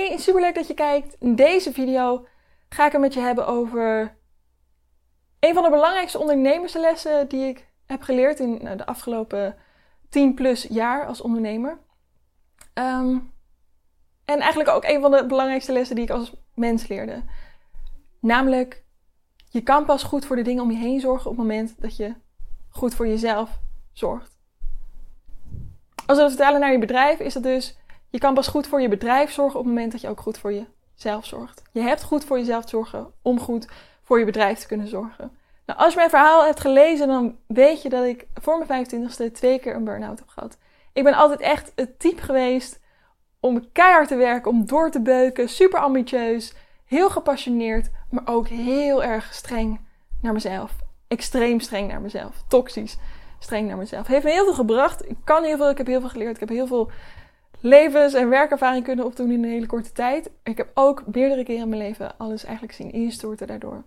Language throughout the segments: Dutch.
Hey, superleuk dat je kijkt. In deze video ga ik het met je hebben over een van de belangrijkste ondernemerslessen die ik heb geleerd in nou, de afgelopen 10 plus jaar als ondernemer. Ehm, en eigenlijk ook een van de belangrijkste lessen die ik als mens leerde. Namelijk, je kan pas goed voor de dingen om je heen zorgen op het moment dat je goed voor jezelf zorgt. Als we dat vertalen naar je bedrijf, is het dus je kan pas goed voor je bedrijf zorgen op het moment dat je ook goed voor jezelf zorgt. Je hebt goed voor jezelf te zorgen om goed voor je bedrijf te kunnen zorgen. Nou, als je mijn verhaal hebt gelezen, dan weet je dat ik voor mijn 25ste twee keer een burn-out heb gehad. Ik ben altijd echt het type geweest om keihard te werken, om door te beuken, super ambitieus, heel gepassioneerd, maar ook heel erg streng naar mezelf. Extreem streng naar mezelf. Toxisch streng naar mezelf. Heeft me heel veel gebracht. Ik kan heel veel, ik heb heel veel geleerd, ik heb heel veel levens- en werkervaring kunnen opdoen in een hele korte tijd. Ik heb ook meerdere keren in mijn leven alles eigenlijk zien instorten daardoor.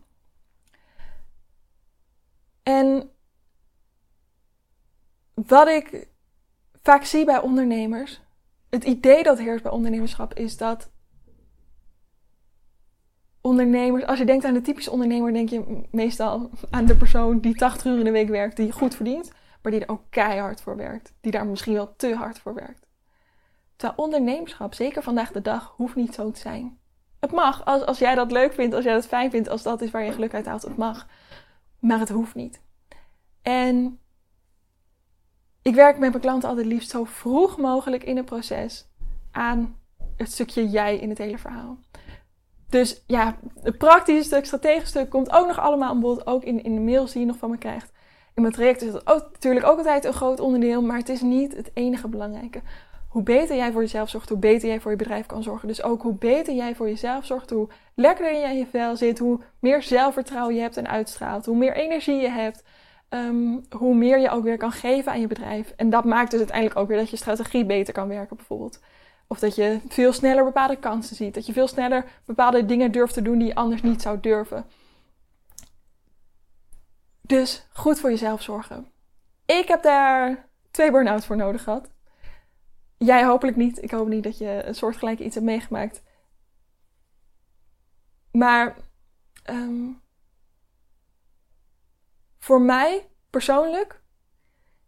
En wat ik vaak zie bij ondernemers, het idee dat heerst bij ondernemerschap is dat ondernemers, als je denkt aan de typische ondernemer, denk je meestal aan de persoon die 80 uur in de week werkt, die goed verdient, maar die er ook keihard voor werkt. Die daar misschien wel te hard voor werkt. Ondernemerschap, zeker vandaag de dag, hoeft niet zo te zijn. Het mag, als, als jij dat leuk vindt, als jij dat fijn vindt, als dat is waar je geluk uit haalt, het mag. Maar het hoeft niet. En ik werk met mijn klanten altijd liefst zo vroeg mogelijk in het proces aan het stukje jij in het hele verhaal. Dus ja, het praktische stuk, strategische stuk komt ook nog allemaal aan bod. Ook in, in de mails die je nog van me krijgt. In mijn traject is dat ook, natuurlijk ook altijd een groot onderdeel, maar het is niet het enige belangrijke hoe beter jij voor jezelf zorgt, hoe beter jij voor je bedrijf kan zorgen. Dus ook hoe beter jij voor jezelf zorgt, hoe lekkerder je in je vel zit, hoe meer zelfvertrouwen je hebt en uitstraalt, hoe meer energie je hebt, ehm, hoe meer je ook weer kan geven aan je bedrijf. En dat maakt dus uiteindelijk ook weer dat je strategie beter kan werken, bijvoorbeeld. Of dat je veel sneller bepaalde kansen ziet, dat je veel sneller bepaalde dingen durft te doen die je anders niet zou durven. Dus goed voor jezelf zorgen. Ik heb daar twee burn-outs voor nodig gehad. Jij hopelijk niet. Ik hoop niet dat je een soortgelijke iets hebt meegemaakt. Maar um, voor mij persoonlijk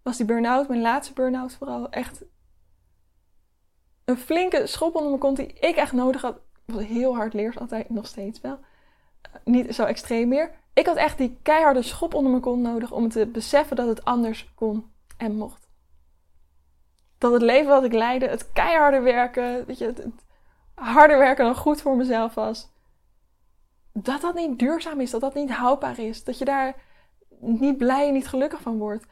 was die burn-out, mijn laatste burn-out vooral, echt een flinke schop onder mijn kont die ik echt nodig had. Was heel hard leers altijd, nog steeds wel. Uh, niet zo extreem meer. Ik had echt die keiharde schop onder mijn kont nodig om te beseffen dat het anders kon en mocht dat het leven wat ik leidde, het keiharde werken, weet je, het, harder werken dan goed voor mezelf was, dat dat niet duurzaam is, dat dat niet houdbaar is, dat je daar niet blij en niet gelukkig van wordt.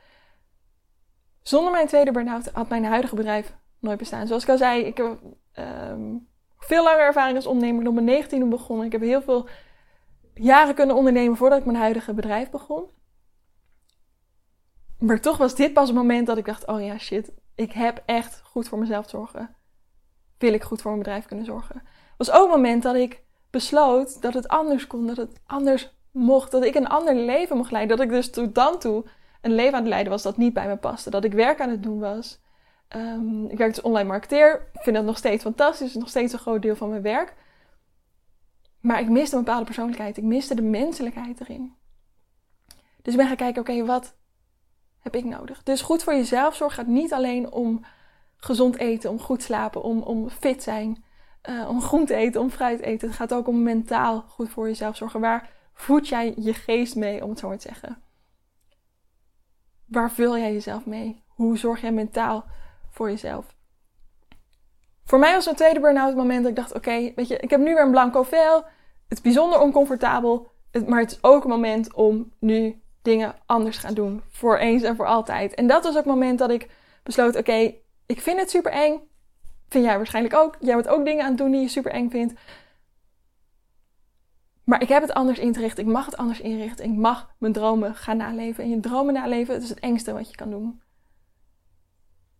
Zonder mijn tweede burn-out had mijn huidige bedrijf nooit bestaan. Zoals ik al zei, ik heb um, veel langer ervaring als ondernemer. Ik mijn 19e begonnen. Ik heb heel veel jaren kunnen ondernemen voordat ik mijn huidige bedrijf begon. Maar toch was dit pas het moment dat ik dacht: oh ja, shit, ik heb echt goed voor mezelf zorgen. Wil ik goed voor mijn bedrijf kunnen zorgen? Het was ook het moment dat ik besloot dat het anders kon, dat het anders mocht, dat ik een ander leven mocht leiden. Dat ik dus tot dan toe een leven aan het leiden was dat niet bij me paste. Dat ik werk aan het doen was. Um, ik werk als online marketeer. Ik vind dat nog steeds fantastisch. Het is nog steeds een groot deel van mijn werk. Maar ik miste een bepaalde persoonlijkheid. Ik miste de menselijkheid erin. Dus ik ben gaan kijken, oké, wat heb ik nodig. Dus goed voor jezelf zorgen gaat niet alleen om gezond eten, om goed slapen, om, om fit zijn, uh, om groente eten, om fruit eten. Het gaat ook om mentaal goed voor jezelf zorgen. Waar voed jij je geest mee, om het zo maar te zeggen? Waar vul jij jezelf mee? Hoe zorg jij mentaal voor jezelf? Voor mij was een tweede burn-out moment dat ik dacht: oké, weet je, ik heb nu weer een blanco vel. Het is bijzonder oncomfortabel, maar het is ook een moment om nu dingen anders gaan doen. Voor eens en voor altijd. En dat was ook het moment dat ik besloot: oké, ik vind het super eng. Vind jij waarschijnlijk ook. Jij bent ook dingen aan het doen die je super eng vindt. Maar ik heb het anders ingericht. Ik mag het anders inrichten. Ik mag mijn dromen gaan naleven. En je dromen naleven, het is het engste wat je kan doen.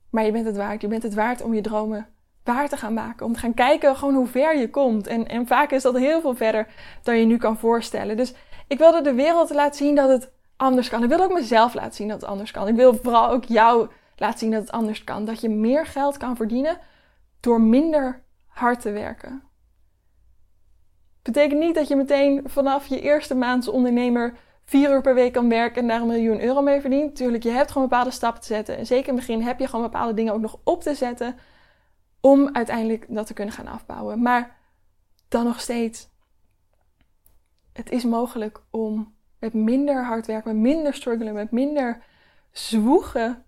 Maar je bent het waard. Je bent het waard om je dromen waar te gaan maken. Om te gaan kijken gewoon hoe ver je komt. En, en vaak is dat heel veel verder dan je nu kan voorstellen. Dus ik wilde de wereld laten zien dat het anders kan. Ik wil ook mezelf laten zien dat het anders kan. Ik wil vooral ook jou laten zien dat het anders kan. Dat je meer geld kan verdienen door minder hard te werken. Betekent niet dat je meteen vanaf je eerste maand als ondernemer vier uur per week kan werken en daar een miljoen euro mee verdient. Tuurlijk, je hebt gewoon bepaalde stappen te zetten. En zeker in het begin heb je gewoon bepaalde dingen ook nog op te zetten om uiteindelijk dat te kunnen gaan afbouwen. Maar dan nog steeds, het is mogelijk om met minder hard werken, met minder struggelen, met minder zwoegen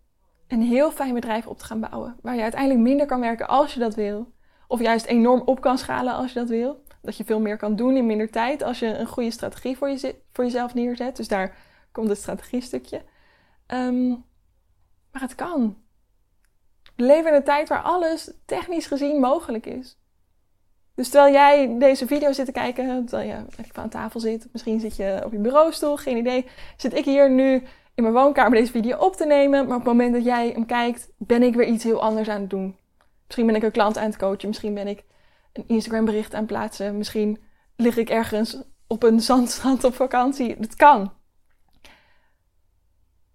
een heel fijn bedrijf op te gaan bouwen. Waar je uiteindelijk minder kan werken als je dat wil. Of juist enorm op kan schalen als je dat wil. Dat je veel meer kan doen in minder tijd als je een goede strategie voor, je, voor jezelf neerzet. Dus daar komt het strategiestukje. Um, maar het kan. We leven in een tijd waar alles technisch gezien mogelijk is. Dus terwijl jij deze video zit te kijken, terwijl je even aan tafel zit, misschien zit je op je bureaustoel, geen idee, zit ik hier nu in mijn woonkamer deze video op te nemen. Maar op het moment dat jij hem kijkt, ben ik weer iets heel anders aan het doen. Misschien ben ik een klant aan het coachen, misschien ben ik een Instagram bericht aan het plaatsen, misschien lig ik ergens op een zandstrand op vakantie. Dat kan.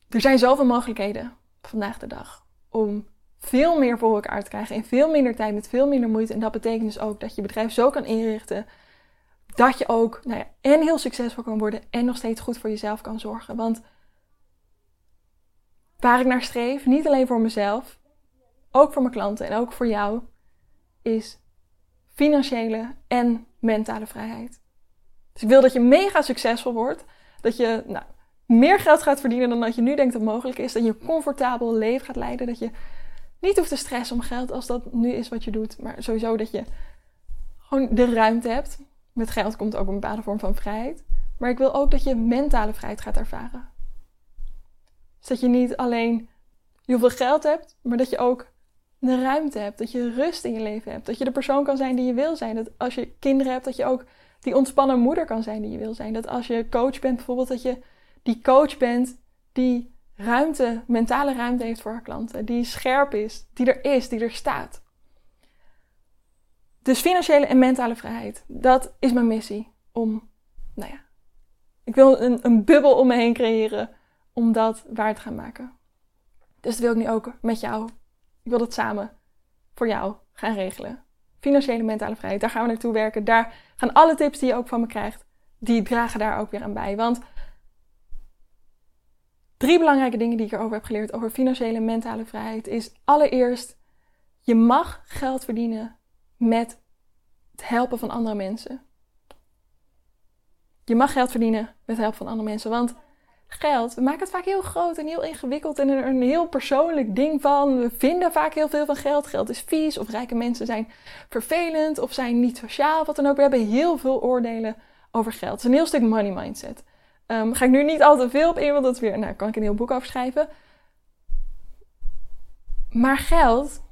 Er zijn zoveel mogelijkheden vandaag de dag om veel meer voor elkaar te krijgen in veel minder tijd met veel minder moeite. En dat betekent dus ook dat je bedrijf zo kan inrichten dat je ook nou ja, en heel succesvol kan worden en nog steeds goed voor jezelf kan zorgen. Want waar ik naar streef, niet alleen voor mezelf, ook voor mijn klanten en ook voor jou, is financiële en mentale vrijheid. Dus ik wil dat je mega succesvol wordt, dat je nou, meer geld gaat verdienen dan dat je nu denkt dat mogelijk is, dat je een comfortabel leven gaat leiden, dat je niet hoeft te stressen om geld als dat nu is wat je doet, maar sowieso dat je gewoon de ruimte hebt. Met geld komt ook een bepaalde vorm van vrijheid. Maar ik wil ook dat je mentale vrijheid gaat ervaren. Dus dat je niet alleen heel veel geld hebt, maar dat je ook de ruimte hebt. Dat je rust in je leven hebt. Dat je de persoon kan zijn die je wil zijn. Dat als je kinderen hebt, dat je ook die ontspannen moeder kan zijn die je wil zijn. Dat als je coach bent bijvoorbeeld, dat je die coach bent die ruimte, mentale ruimte heeft voor haar klanten. Die scherp is, die er is, die er staat. Dus financiële en mentale vrijheid. Dat is mijn missie. Om, nou ja, ik wil een, een bubbel om me heen creëren om dat waar te gaan maken. Dus dat wil ik nu ook met jou. Ik wil dat samen voor jou gaan regelen. Financiële en mentale vrijheid, daar gaan we naartoe werken. Daar gaan alle tips die je ook van me krijgt, die dragen daar ook weer aan bij. Want Drie belangrijke dingen die ik erover heb geleerd over financiële en mentale vrijheid is allereerst, je mag geld verdienen met het helpen van andere mensen. Je mag geld verdienen met het helpen van andere mensen, want geld, we maken het vaak heel groot en heel ingewikkeld en er een heel persoonlijk ding van. We vinden vaak heel veel van geld. Geld is vies of rijke mensen zijn vervelend of zijn niet sociaal, wat dan ook. We hebben heel veel oordelen over geld. Het is een heel stuk money mindset. Um, ga ik nu niet al te veel op in, want dat weer, nou, kan ik een heel boek afschrijven. Maar geld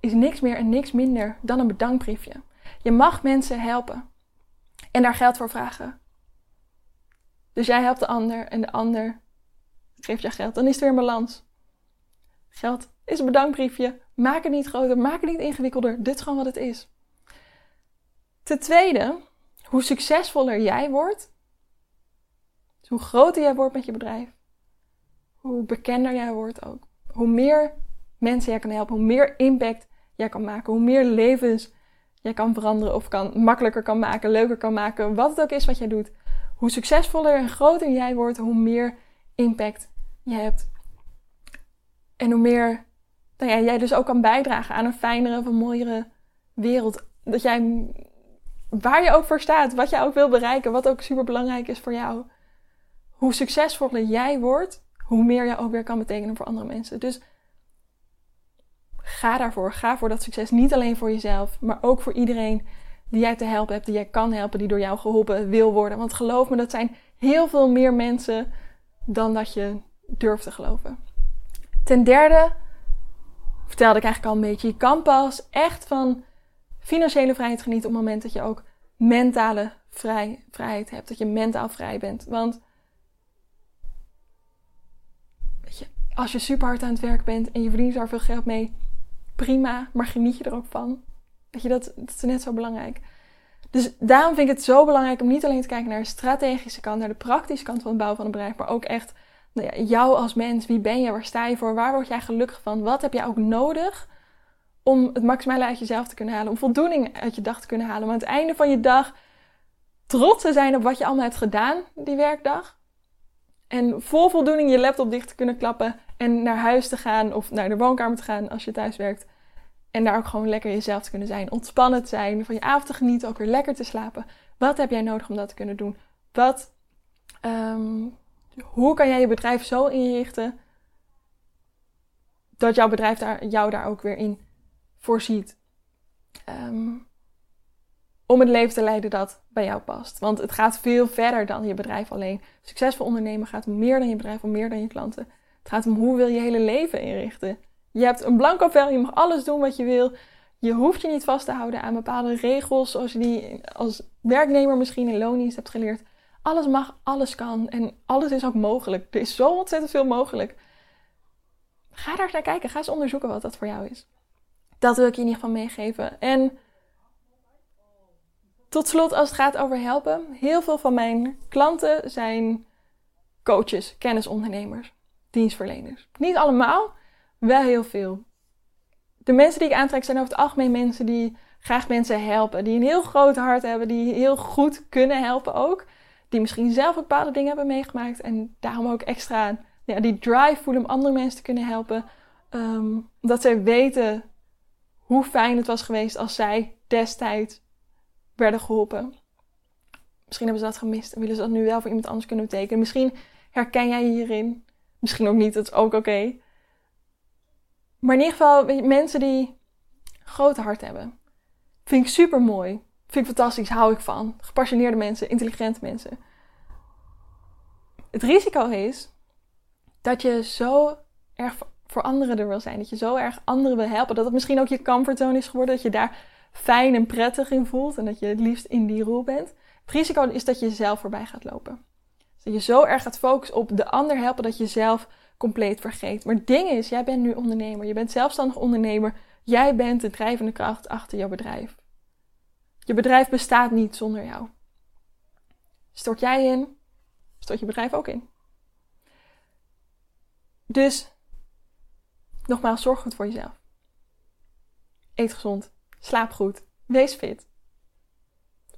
is niks meer en niks minder dan een bedankbriefje. Je mag mensen helpen en daar geld voor vragen. Dus jij helpt de ander en de ander geeft je geld. Dan is er weer een balans. Geld is een bedankbriefje. Maak het niet groter, maak het niet ingewikkelder. Dit is gewoon wat het is. Ten tweede, hoe succesvoller jij wordt, dus hoe groter jij wordt met je bedrijf, hoe bekender jij wordt ook. Hoe meer mensen jij kan helpen, hoe meer impact jij kan maken, hoe meer levens jij kan veranderen of kan, makkelijker kan maken, leuker kan maken, wat het ook is wat jij doet. Hoe succesvoller en groter jij wordt, hoe meer impact je hebt. En hoe meer nou jij dus ook kan bijdragen aan een fijnere, of een mooiere wereld. Dat jij, waar je ook voor staat, wat jij ook wil bereiken, wat ook super belangrijk is voor jou hoe succesvoller jij wordt, hoe meer je ook weer kan betekenen voor andere mensen. Dus ga daarvoor. Ga voor dat succes. Niet alleen voor jezelf, maar ook voor iedereen die jij te helpen hebt, die jij kan helpen, die door jou geholpen wil worden. Want geloof me, dat zijn heel veel meer mensen dan dat je durft te geloven. Ten derde, vertelde ik eigenlijk al een beetje, je kan pas echt van financiële vrijheid genieten op het moment dat je ook mentale vrij, vrijheid hebt. Dat je mentaal vrij bent. Want als je super hard aan het werk bent en je verdient daar veel geld mee, prima, maar geniet je er ook van. Weet je, dat, dat is net zo belangrijk. Dus daarom vind ik het zo belangrijk om niet alleen te kijken naar de strategische kant, naar de praktische kant van het bouwen van een bedrijf, maar ook echt nou ja, jou als mens. Wie ben je? Waar sta je voor? Waar word jij gelukkig van? Wat heb jij ook nodig om het maximale uit jezelf te kunnen halen? Om voldoening uit je dag te kunnen halen? Om aan het einde van je dag trots te zijn op wat je allemaal hebt gedaan die werkdag. En vol voldoening je laptop dicht te kunnen klappen en naar huis te gaan of naar de woonkamer te gaan als je thuis werkt. En daar ook gewoon lekker jezelf te kunnen zijn. Ontspannen te zijn, van je avond te genieten, ook weer lekker te slapen. Wat heb jij nodig om dat te kunnen doen? Wat, ehm, hoe kan jij je bedrijf zo inrichten dat jouw bedrijf daar, jou daar ook weer in voorziet? Um, om het leven te leiden dat bij jou past. Want het gaat veel verder dan je bedrijf alleen. Succesvol ondernemen gaat om meer dan je bedrijf, om meer dan je klanten. Het gaat om hoe wil je hele leven inrichten. Je hebt een blanco vel, je mag alles doen wat je wil. Je hoeft je niet vast te houden aan bepaalde regels, zoals je die als werknemer misschien in loondienst hebt geleerd. Alles mag, alles kan en alles is ook mogelijk. Er is zo ontzettend veel mogelijk. Ga daar eens naar kijken, ga eens onderzoeken wat dat voor jou is. Dat wil ik je in ieder geval meegeven. En tot slot, als het gaat over helpen, heel veel van mijn klanten zijn coaches, kennisondernemers, dienstverleners. Niet allemaal, wel heel veel. De mensen die ik aantrek zijn over het algemeen mensen die graag mensen helpen, die een heel groot hart hebben, die heel goed kunnen helpen ook. Die misschien zelf bepaalde dingen hebben meegemaakt en daarom ook extra ja, die drive voelen om andere mensen te kunnen helpen. Um, omdat zij weten hoe fijn het was geweest als zij destijds werden geholpen. Misschien hebben ze dat gemist en willen ze dat nu wel voor iemand anders kunnen betekenen. Misschien herken jij je hierin. Misschien ook niet, dat is ook oké. Maar in ieder geval, mensen die grote hart hebben. Vind ik super mooi. Vind ik fantastisch, hou ik van. Gepassioneerde mensen, intelligente mensen. Het risico is dat je zo erg voor anderen er wil zijn. Dat je zo erg anderen wil helpen. Dat het misschien ook je comfortzone is geworden. Dat je daar fijn en prettig in voelt en dat je het liefst in die rol bent. Het risico is dat je jezelf voorbij gaat lopen. dat je zo erg gaat focussen op de ander helpen dat je zelf compleet vergeet. Maar het ding is, jij bent nu ondernemer. Je bent zelfstandig ondernemer. Jij bent de drijvende kracht achter jouw bedrijf. Je bedrijf bestaat niet zonder jou. Stort jij in, stort je bedrijf ook in. Dus, nogmaals, zorg goed voor jezelf. Eet gezond. Slaap goed. Wees fit.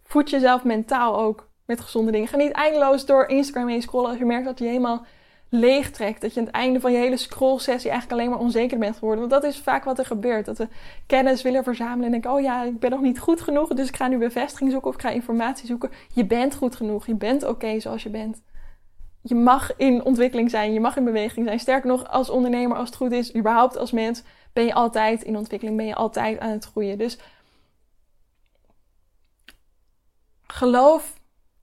Voed jezelf mentaal ook met gezonde dingen. Ga niet eindeloos door Instagram heen scrollen als je merkt dat je helemaal leeg trekt. Dat je aan het einde van je hele scrollsessie eigenlijk alleen maar onzeker bent geworden. Want dat is vaak wat er gebeurt. Dat we kennis willen verzamelen en denken: oh ja, ik ben nog niet goed genoeg. Dus ik ga nu bevestiging zoeken of ik ga informatie zoeken. Je bent goed genoeg. Je bent oké zoals je bent. Je mag in ontwikkeling zijn. Je mag in beweging zijn. Sterker nog, als ondernemer, als het goed is, überhaupt als mens, ben je altijd in ontwikkeling, ben je altijd aan het groeien. Dus geloof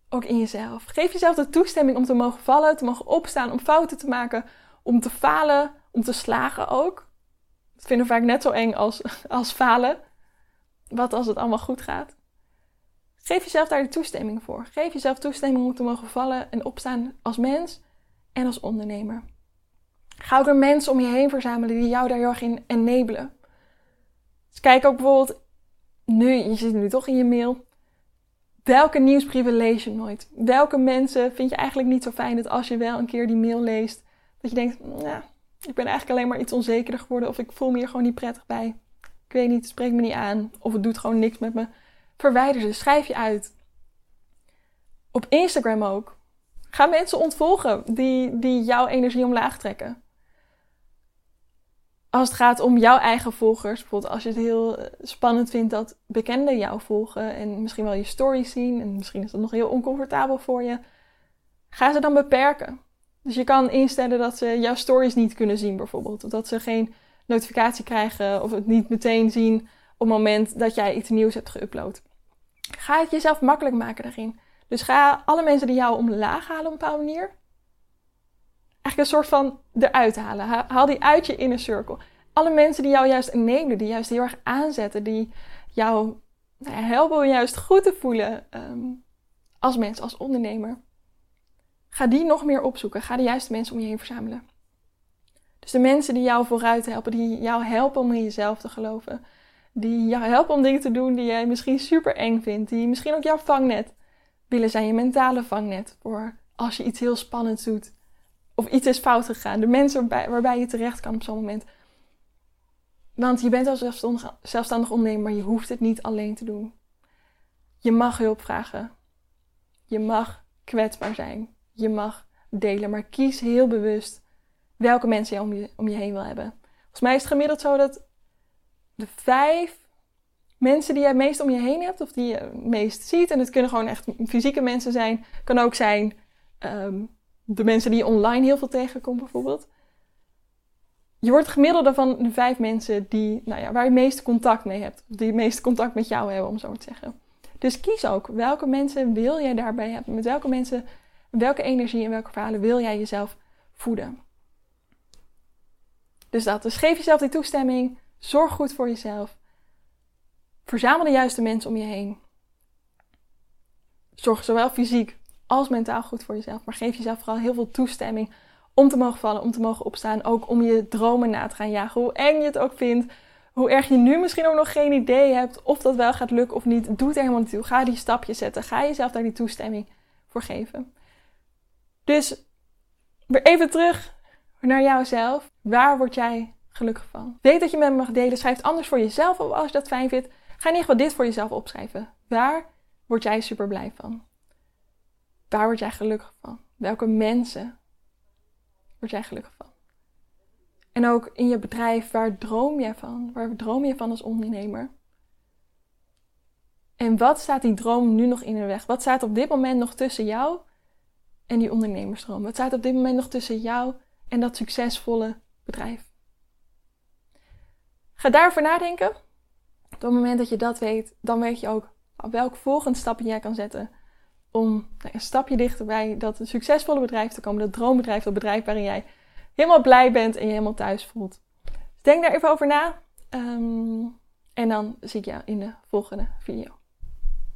ook in jezelf. Geef jezelf de toestemming om te mogen vallen, te mogen opstaan, om fouten te maken, om te falen, om te slagen ook. Dat vinden we vaak net zo eng als, als falen. Wat als het allemaal goed gaat? Geef jezelf daar de toestemming voor. Geef jezelf toestemming om te mogen vallen en opstaan als mens en als ondernemer. Ga ook een mensen om je heen verzamelen die jou daar heel erg in enabelen. Dus kijk ook bijvoorbeeld, nu, je zit nu toch in je mail. Welke nieuwsbrieven lees je nooit? Welke mensen vind je eigenlijk niet zo fijn dat als je wel een keer die mail leest, dat je denkt, nou, ik ben eigenlijk alleen maar iets onzekerder geworden of ik voel me hier gewoon niet prettig bij. Ik weet niet, het spreekt me niet aan of het doet gewoon niks met me. Verwijder ze, schrijf je uit. Op Instagram ook. Ga mensen ontvolgen die, die jouw energie omlaag trekken als het gaat om jouw eigen volgers, bijvoorbeeld als je het heel eh, spannend vindt dat bekenden jou volgen en misschien wel je stories zien en misschien is dat nog heel oncomfortabel voor je, ga ze dan beperken. Dus je kan instellen dat ze jouw stories niet kunnen zien bijvoorbeeld, of dat ze geen notificatie krijgen of het niet meteen zien op het moment dat jij iets nieuws hebt geüpload. Ga het jezelf makkelijk maken daarin. Dus ga alle mensen die jou omlaag halen op een bepaalde manier, een soort van eruit halen. Haal die uit je inner circle. Alle mensen die jou juist nemen, die juist heel erg aanzetten, die jou nou helpen om juist goed te voelen ehm, als mens, als ondernemer. Ga die nog meer opzoeken. Ga de juiste mensen om je heen verzamelen. Dus de mensen die jou vooruit helpen, die jou helpen om in jezelf te geloven. Die jou helpen om dingen te doen die jij misschien super eng vindt. Die misschien ook jouw vangnet willen zijn, je mentale vangnet. Voor als je iets heel spannends doet of iets is fout gegaan. De mensen waarbij, je terecht kan op zo'n moment. Want je bent al zelfstandig, zelfstandig ondernemer, maar je hoeft het niet alleen te doen. Je mag hulp vragen. Je mag kwetsbaar zijn. Je mag delen, maar kies heel bewust welke mensen je om je, om je heen wil hebben. Volgens mij is het gemiddeld zo dat de vijf mensen die jij het meest om je heen hebt, of die je het meest ziet, en het kunnen gewoon echt fysieke mensen zijn, kan ook zijn ehm, de mensen die je online heel veel tegenkomt bijvoorbeeld. Je wordt gemiddelde van de vijf mensen die, nou ja, waar je het meeste contact mee hebt. Die het meeste contact met jou hebben, om zo te zeggen. Dus kies ook welke mensen wil jij daarbij hebben. Met welke mensen, welke energie en welke verhalen wil jij jezelf voeden. Dus dat. Dus geef jezelf die toestemming. Zorg goed voor jezelf. Verzamel de juiste mensen om je heen. Zorg zowel fysiek als mentaal goed voor jezelf. Maar geef jezelf vooral heel veel toestemming om te mogen vallen, om te mogen opstaan. Ook om je dromen na te gaan jagen. Hoe eng je het ook vindt. Hoe erg je nu misschien ook nog geen idee hebt of dat wel gaat lukken of niet. Doe het helemaal niet toe. Ga die stapjes zetten. Ga jezelf daar die toestemming voor geven. Dus weer even terug naar jouzelf. Waar word jij gelukkig van? Weet dat je met me mag delen. Schrijf het anders voor jezelf op als je dat fijn vindt. Ga in ieder geval dit voor jezelf opschrijven. Waar word jij super blij van? Waar word jij gelukkig van? Welke mensen word jij gelukkig van? En ook in je bedrijf, waar droom jij van? Waar droom je van als ondernemer? En wat staat die droom nu nog in de weg? Wat staat op dit moment nog tussen jou en die ondernemersdroom? Wat staat op dit moment nog tussen jou en dat succesvolle bedrijf? Ga daarover nadenken. Op het moment dat je dat weet, dan weet je ook welk volgende stapje jij kan zetten om nou, een stapje dichter bij dat succesvolle bedrijf te komen, dat droombedrijf, dat bedrijf waarin jij helemaal blij bent en je helemaal thuis voelt. Dus denk daar even over na. Um, en dan zie ik jou in de volgende video.